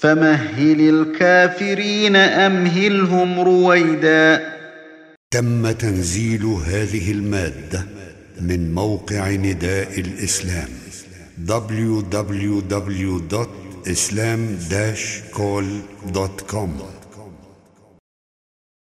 فمهل الكافرين أمهلهم رويدا. تم تنزيل هذه المادة من موقع نداء الإسلام www.islam-call.com